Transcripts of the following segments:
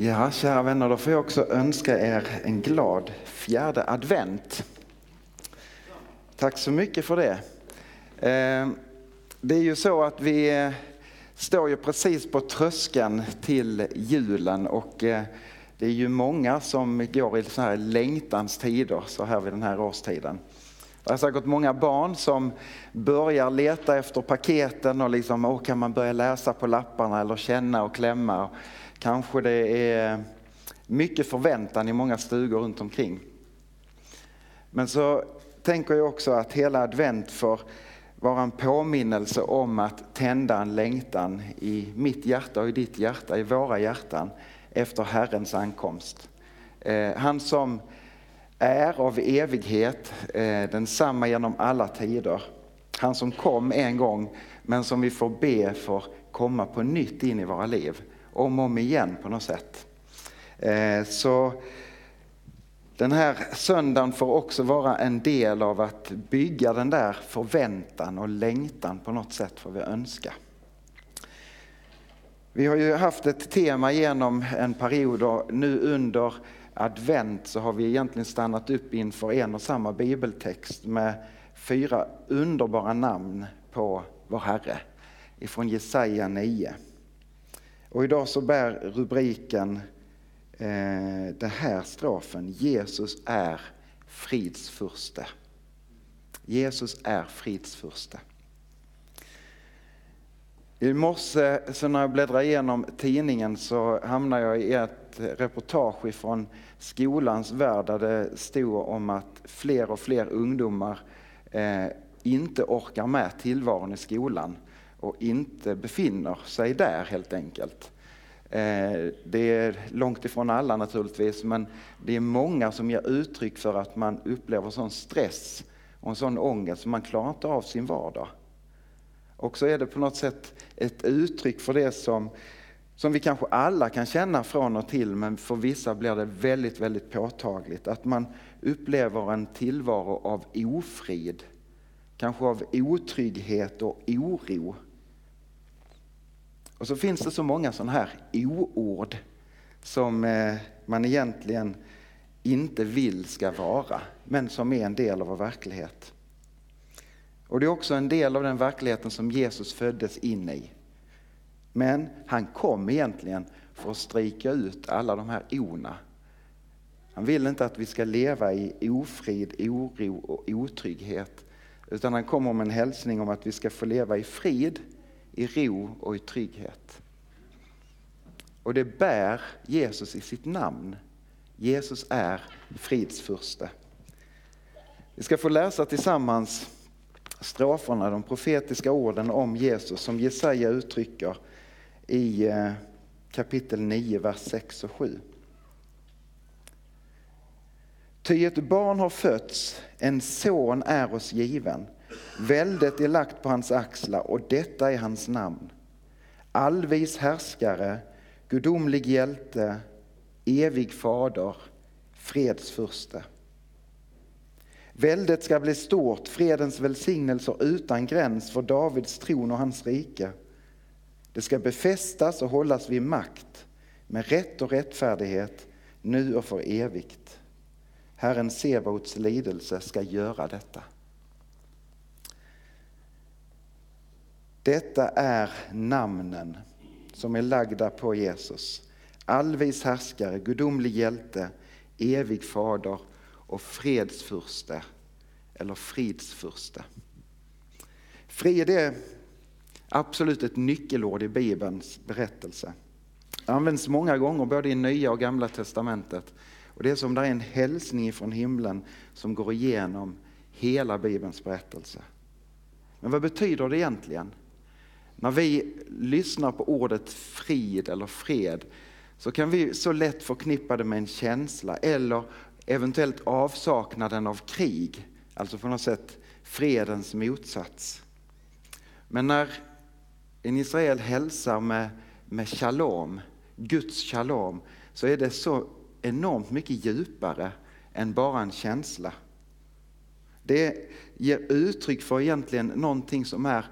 Ja, kära vänner, då får jag också önska er en glad fjärde advent. Tack så mycket för det. Eh, det är ju så att vi eh, står ju precis på tröskeln till julen och eh, det är ju många som går i så här längtans tider så här vid den här årstiden. Det är säkert många barn som börjar leta efter paketen och liksom, åh kan man börja läsa på lapparna eller känna och klämma. Kanske det är mycket förväntan i många stugor runt omkring. Men så tänker jag också att hela advent får vara en påminnelse om att tända en längtan i mitt hjärta och i ditt hjärta, i våra hjärtan efter Herrens ankomst. Eh, han som är av evighet, eh, densamma genom alla tider. Han som kom en gång men som vi får be för komma på nytt in i våra liv om och om igen på något sätt. Eh, så den här söndagen får också vara en del av att bygga den där förväntan och längtan på något sätt får vi önska. Vi har ju haft ett tema genom en period och nu under advent så har vi egentligen stannat upp inför en och samma bibeltext med fyra underbara namn på vår Herre ifrån Jesaja 9. Och idag så bär rubriken eh, den här strofen, Jesus är fridsfurste. Jesus är fridsfurste. I morse så när jag bläddrade igenom tidningen så hamnade jag i ett reportage ifrån skolans värld där det stod om att fler och fler ungdomar eh, inte orkar med tillvaron i skolan och inte befinner sig där helt enkelt. Eh, det är långt ifrån alla naturligtvis, men det är många som ger uttryck för att man upplever sån stress och en sån ångest, så man klarar inte av sin vardag. Och så är det på något sätt ett uttryck för det som, som vi kanske alla kan känna från och till, men för vissa blir det väldigt, väldigt påtagligt. Att man upplever en tillvaro av ofrid, kanske av otrygghet och oro. Och så finns det så många sådana här oord som eh, man egentligen inte vill ska vara, men som är en del av vår verklighet. Och det är också en del av den verkligheten som Jesus föddes in i. Men han kom egentligen för att strika ut alla de här ona. Han vill inte att vi ska leva i ofrid, oro och otrygghet. Utan han kommer med en hälsning om att vi ska få leva i frid, i ro och i trygghet. Och det bär Jesus i sitt namn. Jesus är fridsfurste. Vi ska få läsa tillsammans stroferna, de profetiska orden om Jesus som Jesaja uttrycker i eh, kapitel 9, vers 6 och 7. Ty ett barn har fötts, en son är oss given. Väldet är lagt på hans axlar och detta är hans namn. Allvis härskare, gudomlig hjälte, evig fader, fredsfurste. Väldet ska bli stort, fredens välsignelser utan gräns för Davids tron och hans rike. Det ska befästas och hållas vid makt med rätt och rättfärdighet nu och för evigt. Herren Sebaots lidelse ska göra detta. Detta är namnen som är lagda på Jesus. Allvis härskare, gudomlig hjälte, evig fader och fredsfurste eller fridsfurste. Frid är absolut ett nyckelord i Bibelns berättelse. Det används många gånger både i Nya och Gamla Testamentet. Och det är som det är en hälsning från himlen som går igenom hela Bibelns berättelse. Men vad betyder det egentligen? När vi lyssnar på ordet frid eller fred så kan vi så lätt förknippa det med en känsla eller eventuellt avsaknaden av krig, alltså på något sätt fredens motsats. Men när en Israel hälsar med, med shalom, Guds shalom, så är det så enormt mycket djupare än bara en känsla. Det ger uttryck för egentligen någonting som är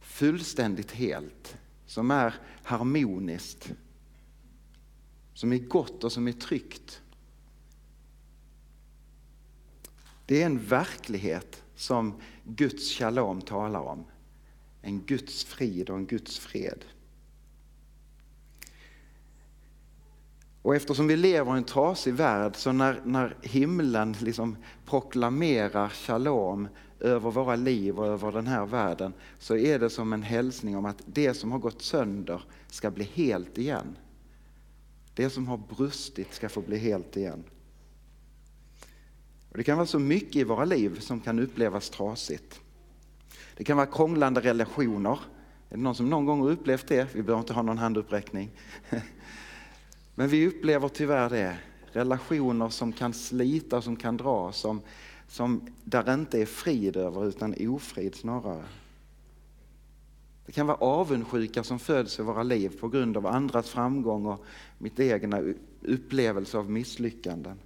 fullständigt helt, som är harmoniskt. som är gott och som är tryggt. Det är en verklighet som Guds shalom talar om. En Guds frid och en Guds fred. Och eftersom vi lever i en trasig värld så när, när himlen liksom proklamerar shalom över våra liv och över den här världen så är det som en hälsning om att det som har gått sönder ska bli helt igen. Det som har brustit ska få bli helt igen. Och det kan vara så mycket i våra liv som kan upplevas trasigt. Det kan vara krånglande relationer. Är det någon som någon gång har upplevt det? Vi behöver inte ha någon handuppräckning. Men vi upplever tyvärr det. Relationer som kan slita, som kan dra, som, som där inte är frid över utan ofrid snarare. Det kan vara avundsjuka som föds i våra liv på grund av andras framgång och mitt egna upplevelse av misslyckanden.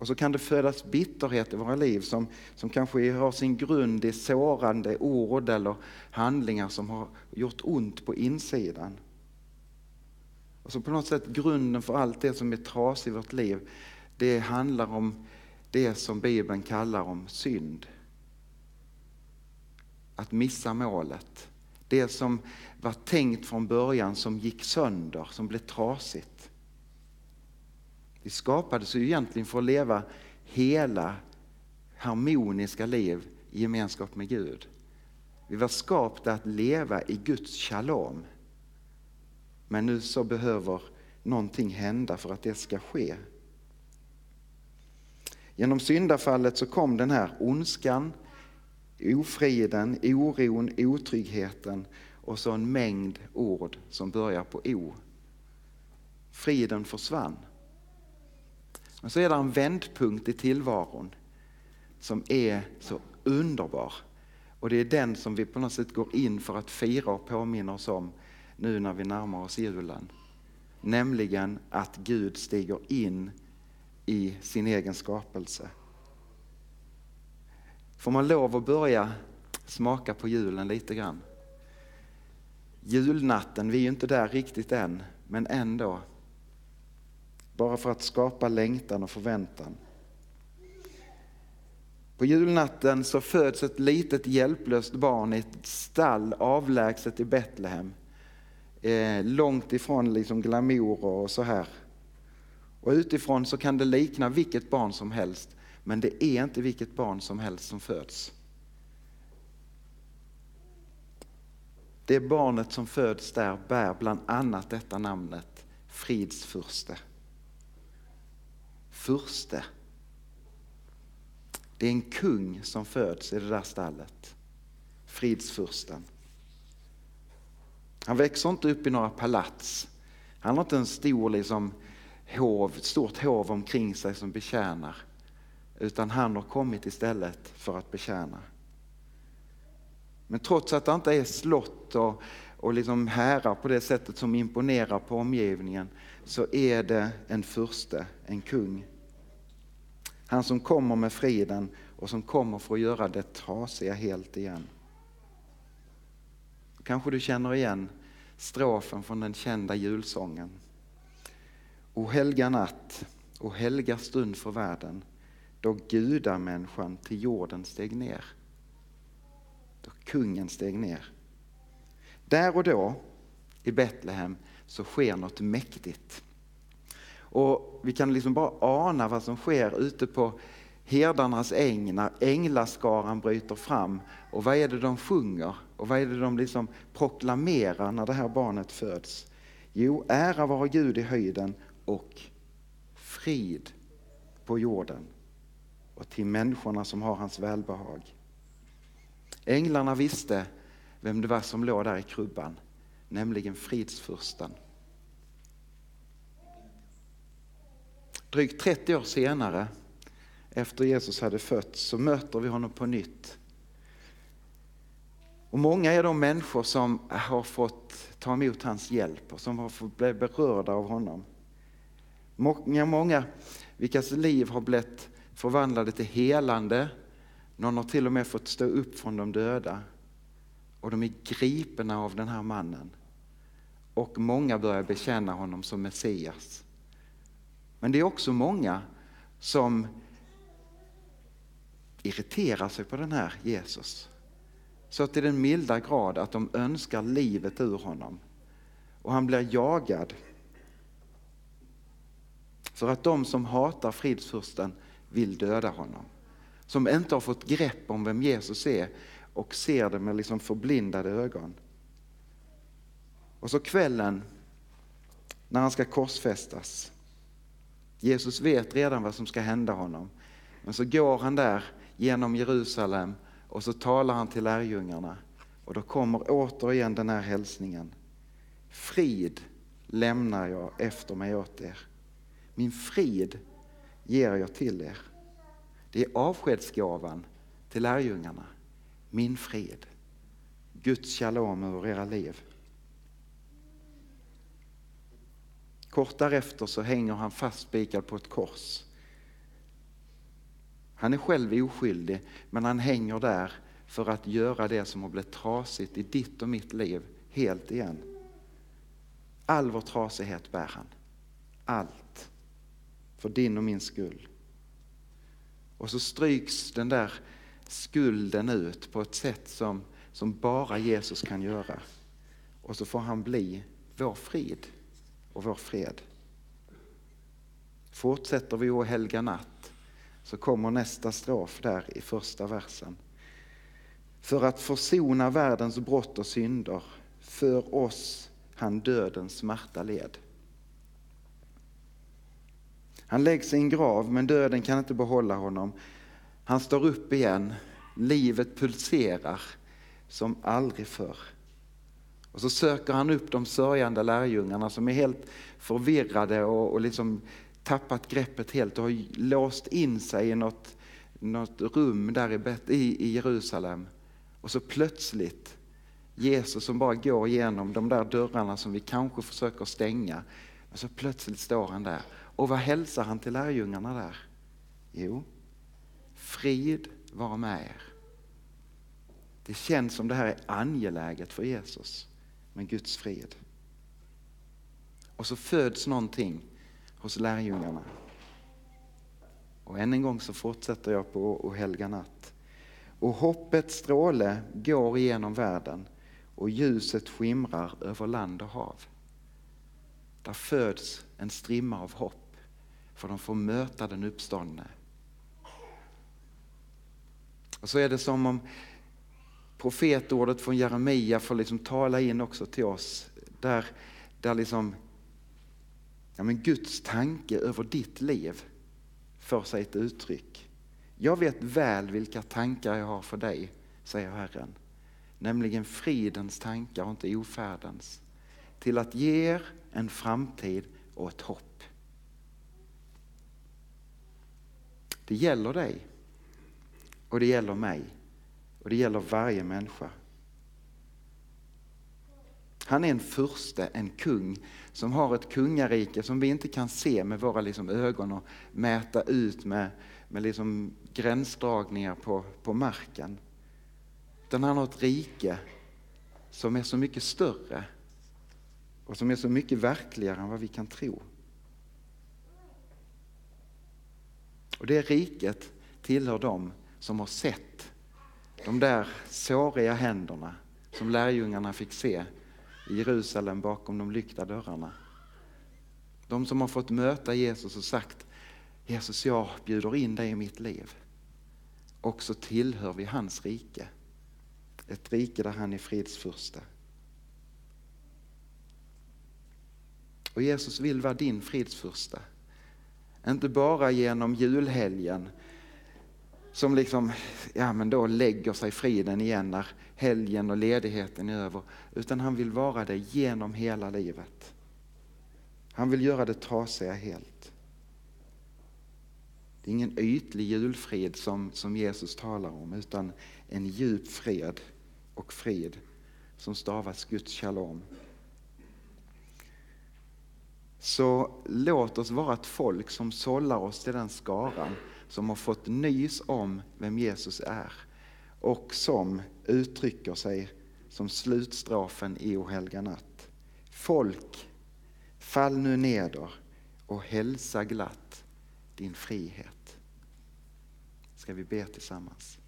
Och så kan det födas bitterhet i våra liv som, som kanske har sin grund i sårande ord eller handlingar som har gjort ont på insidan. Och så på något sätt grunden för allt det som är trasigt i vårt liv, det handlar om det som Bibeln kallar om synd. Att missa målet. Det som var tänkt från början som gick sönder, som blev trasigt. Vi skapades ju egentligen för att leva hela harmoniska liv i gemenskap med Gud. Vi var skapta att leva i Guds shalom. Men nu så behöver någonting hända för att det ska ske. Genom syndafallet så kom den här ondskan, ofriden, oron, otryggheten och så en mängd ord som börjar på O. Friden försvann. Men så är det en vändpunkt i tillvaron som är så underbar. Och det är den som vi på något sätt går in för att fira och påminna oss om nu när vi närmar oss julen. Nämligen att Gud stiger in i sin egen skapelse. Får man lov att börja smaka på julen lite grann? Julnatten, vi är ju inte där riktigt än, men ändå. Bara för att skapa längtan och förväntan. På julnatten så föds ett litet hjälplöst barn i ett stall avlägset i Betlehem. Eh, långt ifrån liksom glamour och så här. Och utifrån så kan det likna vilket barn som helst, men det är inte vilket barn som helst som föds. Det barnet som föds där bär bland annat detta namnet, fridsfurste. Furste. Det är en kung som föds i det där stallet. Fridsfursten. Han växer inte upp i några palats. Han har inte en stor liksom, hov, stort hov omkring sig som betjänar. Utan han har kommit istället för att betjäna. Men trots att det inte är slott och, och liksom härar på det sättet som imponerar på omgivningen så är det en furste, en kung. Han som kommer med friden och som kommer för att göra det trasiga helt igen. Kanske du känner igen strofen från den kända julsången. O helga natt, o helga stund för världen, då gudamänniskan till jorden steg ner. Då kungen steg ner. Där och då i Betlehem så sker något mäktigt. Och vi kan liksom bara ana vad som sker ute på herdarnas äng när änglaskaran bryter fram. Och vad är det de sjunger? Och vad är det de liksom proklamerar när det här barnet föds? Jo, ära vare Gud i höjden och frid på jorden och till människorna som har hans välbehag. Änglarna visste vem det var som låg där i krubban, nämligen fridsfursten. Drygt 30 år senare, efter Jesus hade fötts, så möter vi honom på nytt. Och många är de människor som har fått ta emot hans hjälp och som har fått bli berörda av honom. Många, många vilkas liv har blivit förvandlade till helande. Någon har till och med fått stå upp från de döda. Och de är gripna av den här mannen. och många börjar bekänna honom som Messias. Men det är också många som irriterar sig på den här Jesus. Så till den milda grad att de önskar livet ur honom. Och han blir jagad. För att de som hatar fridsfursten vill döda honom. Som inte har fått grepp om vem Jesus är och ser det med liksom förblindade ögon. Och så kvällen när han ska korsfästas. Jesus vet redan vad som ska hända honom. Men så går han där genom Jerusalem och så talar han till lärjungarna. Och då kommer återigen den här hälsningen. Frid lämnar jag efter mig åt er. Min frid ger jag till er. Det är avskedsgåvan till lärjungarna. Min frid. Guds shalom över era liv. Kort därefter så hänger han fastspikad på ett kors. Han är själv oskyldig, men han hänger där för att göra det som har blivit trasigt i ditt och mitt liv helt igen. All vår trasighet bär han. Allt. För din och min skull. Och så stryks den där skulden ut på ett sätt som, som bara Jesus kan göra. Och så får han bli vår frid och vår fred. Fortsätter vi vår helga natt så kommer nästa strof där i första versen. För att försona världens brott och synder, för oss han dödens smärta led. Han läggs i en grav, men döden kan inte behålla honom. Han står upp igen, livet pulserar som aldrig förr. Och så söker han upp de sörjande lärjungarna som är helt förvirrade och, och liksom tappat greppet helt och har låst in sig i något, något rum där i, i, i Jerusalem. Och så plötsligt, Jesus som bara går igenom de där dörrarna som vi kanske försöker stänga. Och så plötsligt står han där. Och vad hälsar han till lärjungarna där? Jo, frid vara med er. Det känns som det här är angeläget för Jesus men Guds frid. Och så föds någonting hos lärjungarna. Och än en gång så fortsätter jag på och helga natt. Och hoppets stråle går igenom världen och ljuset skimrar över land och hav. Där föds en strimma av hopp för de får möta den uppståndne. Och så är det som om profetordet från Jeremia får liksom tala in också till oss. Där, där liksom, ja men Guds tanke över ditt liv får sig ett uttryck. Jag vet väl vilka tankar jag har för dig, säger Herren. Nämligen fridens tankar och inte ofärdens. Till att ge er en framtid och ett hopp. Det gäller dig och det gäller mig. Och det gäller varje människa. Han är en furste, en kung som har ett kungarike som vi inte kan se med våra liksom ögon och mäta ut med, med liksom gränsdragningar på, på marken. Utan han har ett rike som är så mycket större och som är så mycket verkligare än vad vi kan tro. Och det riket tillhör dem som har sett de där såriga händerna som lärjungarna fick se i Jerusalem bakom de lyckta dörrarna. De som har fått möta Jesus och sagt Jesus, jag bjuder in dig i mitt liv. Och så tillhör vi hans rike. Ett rike där han är fridsfurste. Och Jesus vill vara din fridsfurste. Inte bara genom julhelgen som liksom, ja men då lägger sig friden igen när helgen och ledigheten är över. Utan han vill vara det genom hela livet. Han vill göra det trasiga helt. Det är ingen ytlig julfrid som, som Jesus talar om utan en djup fred och frid som stavas Guds shalom. Så låt oss vara ett folk som sållar oss till den skaran som har fått nys om vem Jesus är och som uttrycker sig som slutstrofen i O helga natt. Folk, fall nu neder och hälsa glatt din frihet. Ska vi be tillsammans?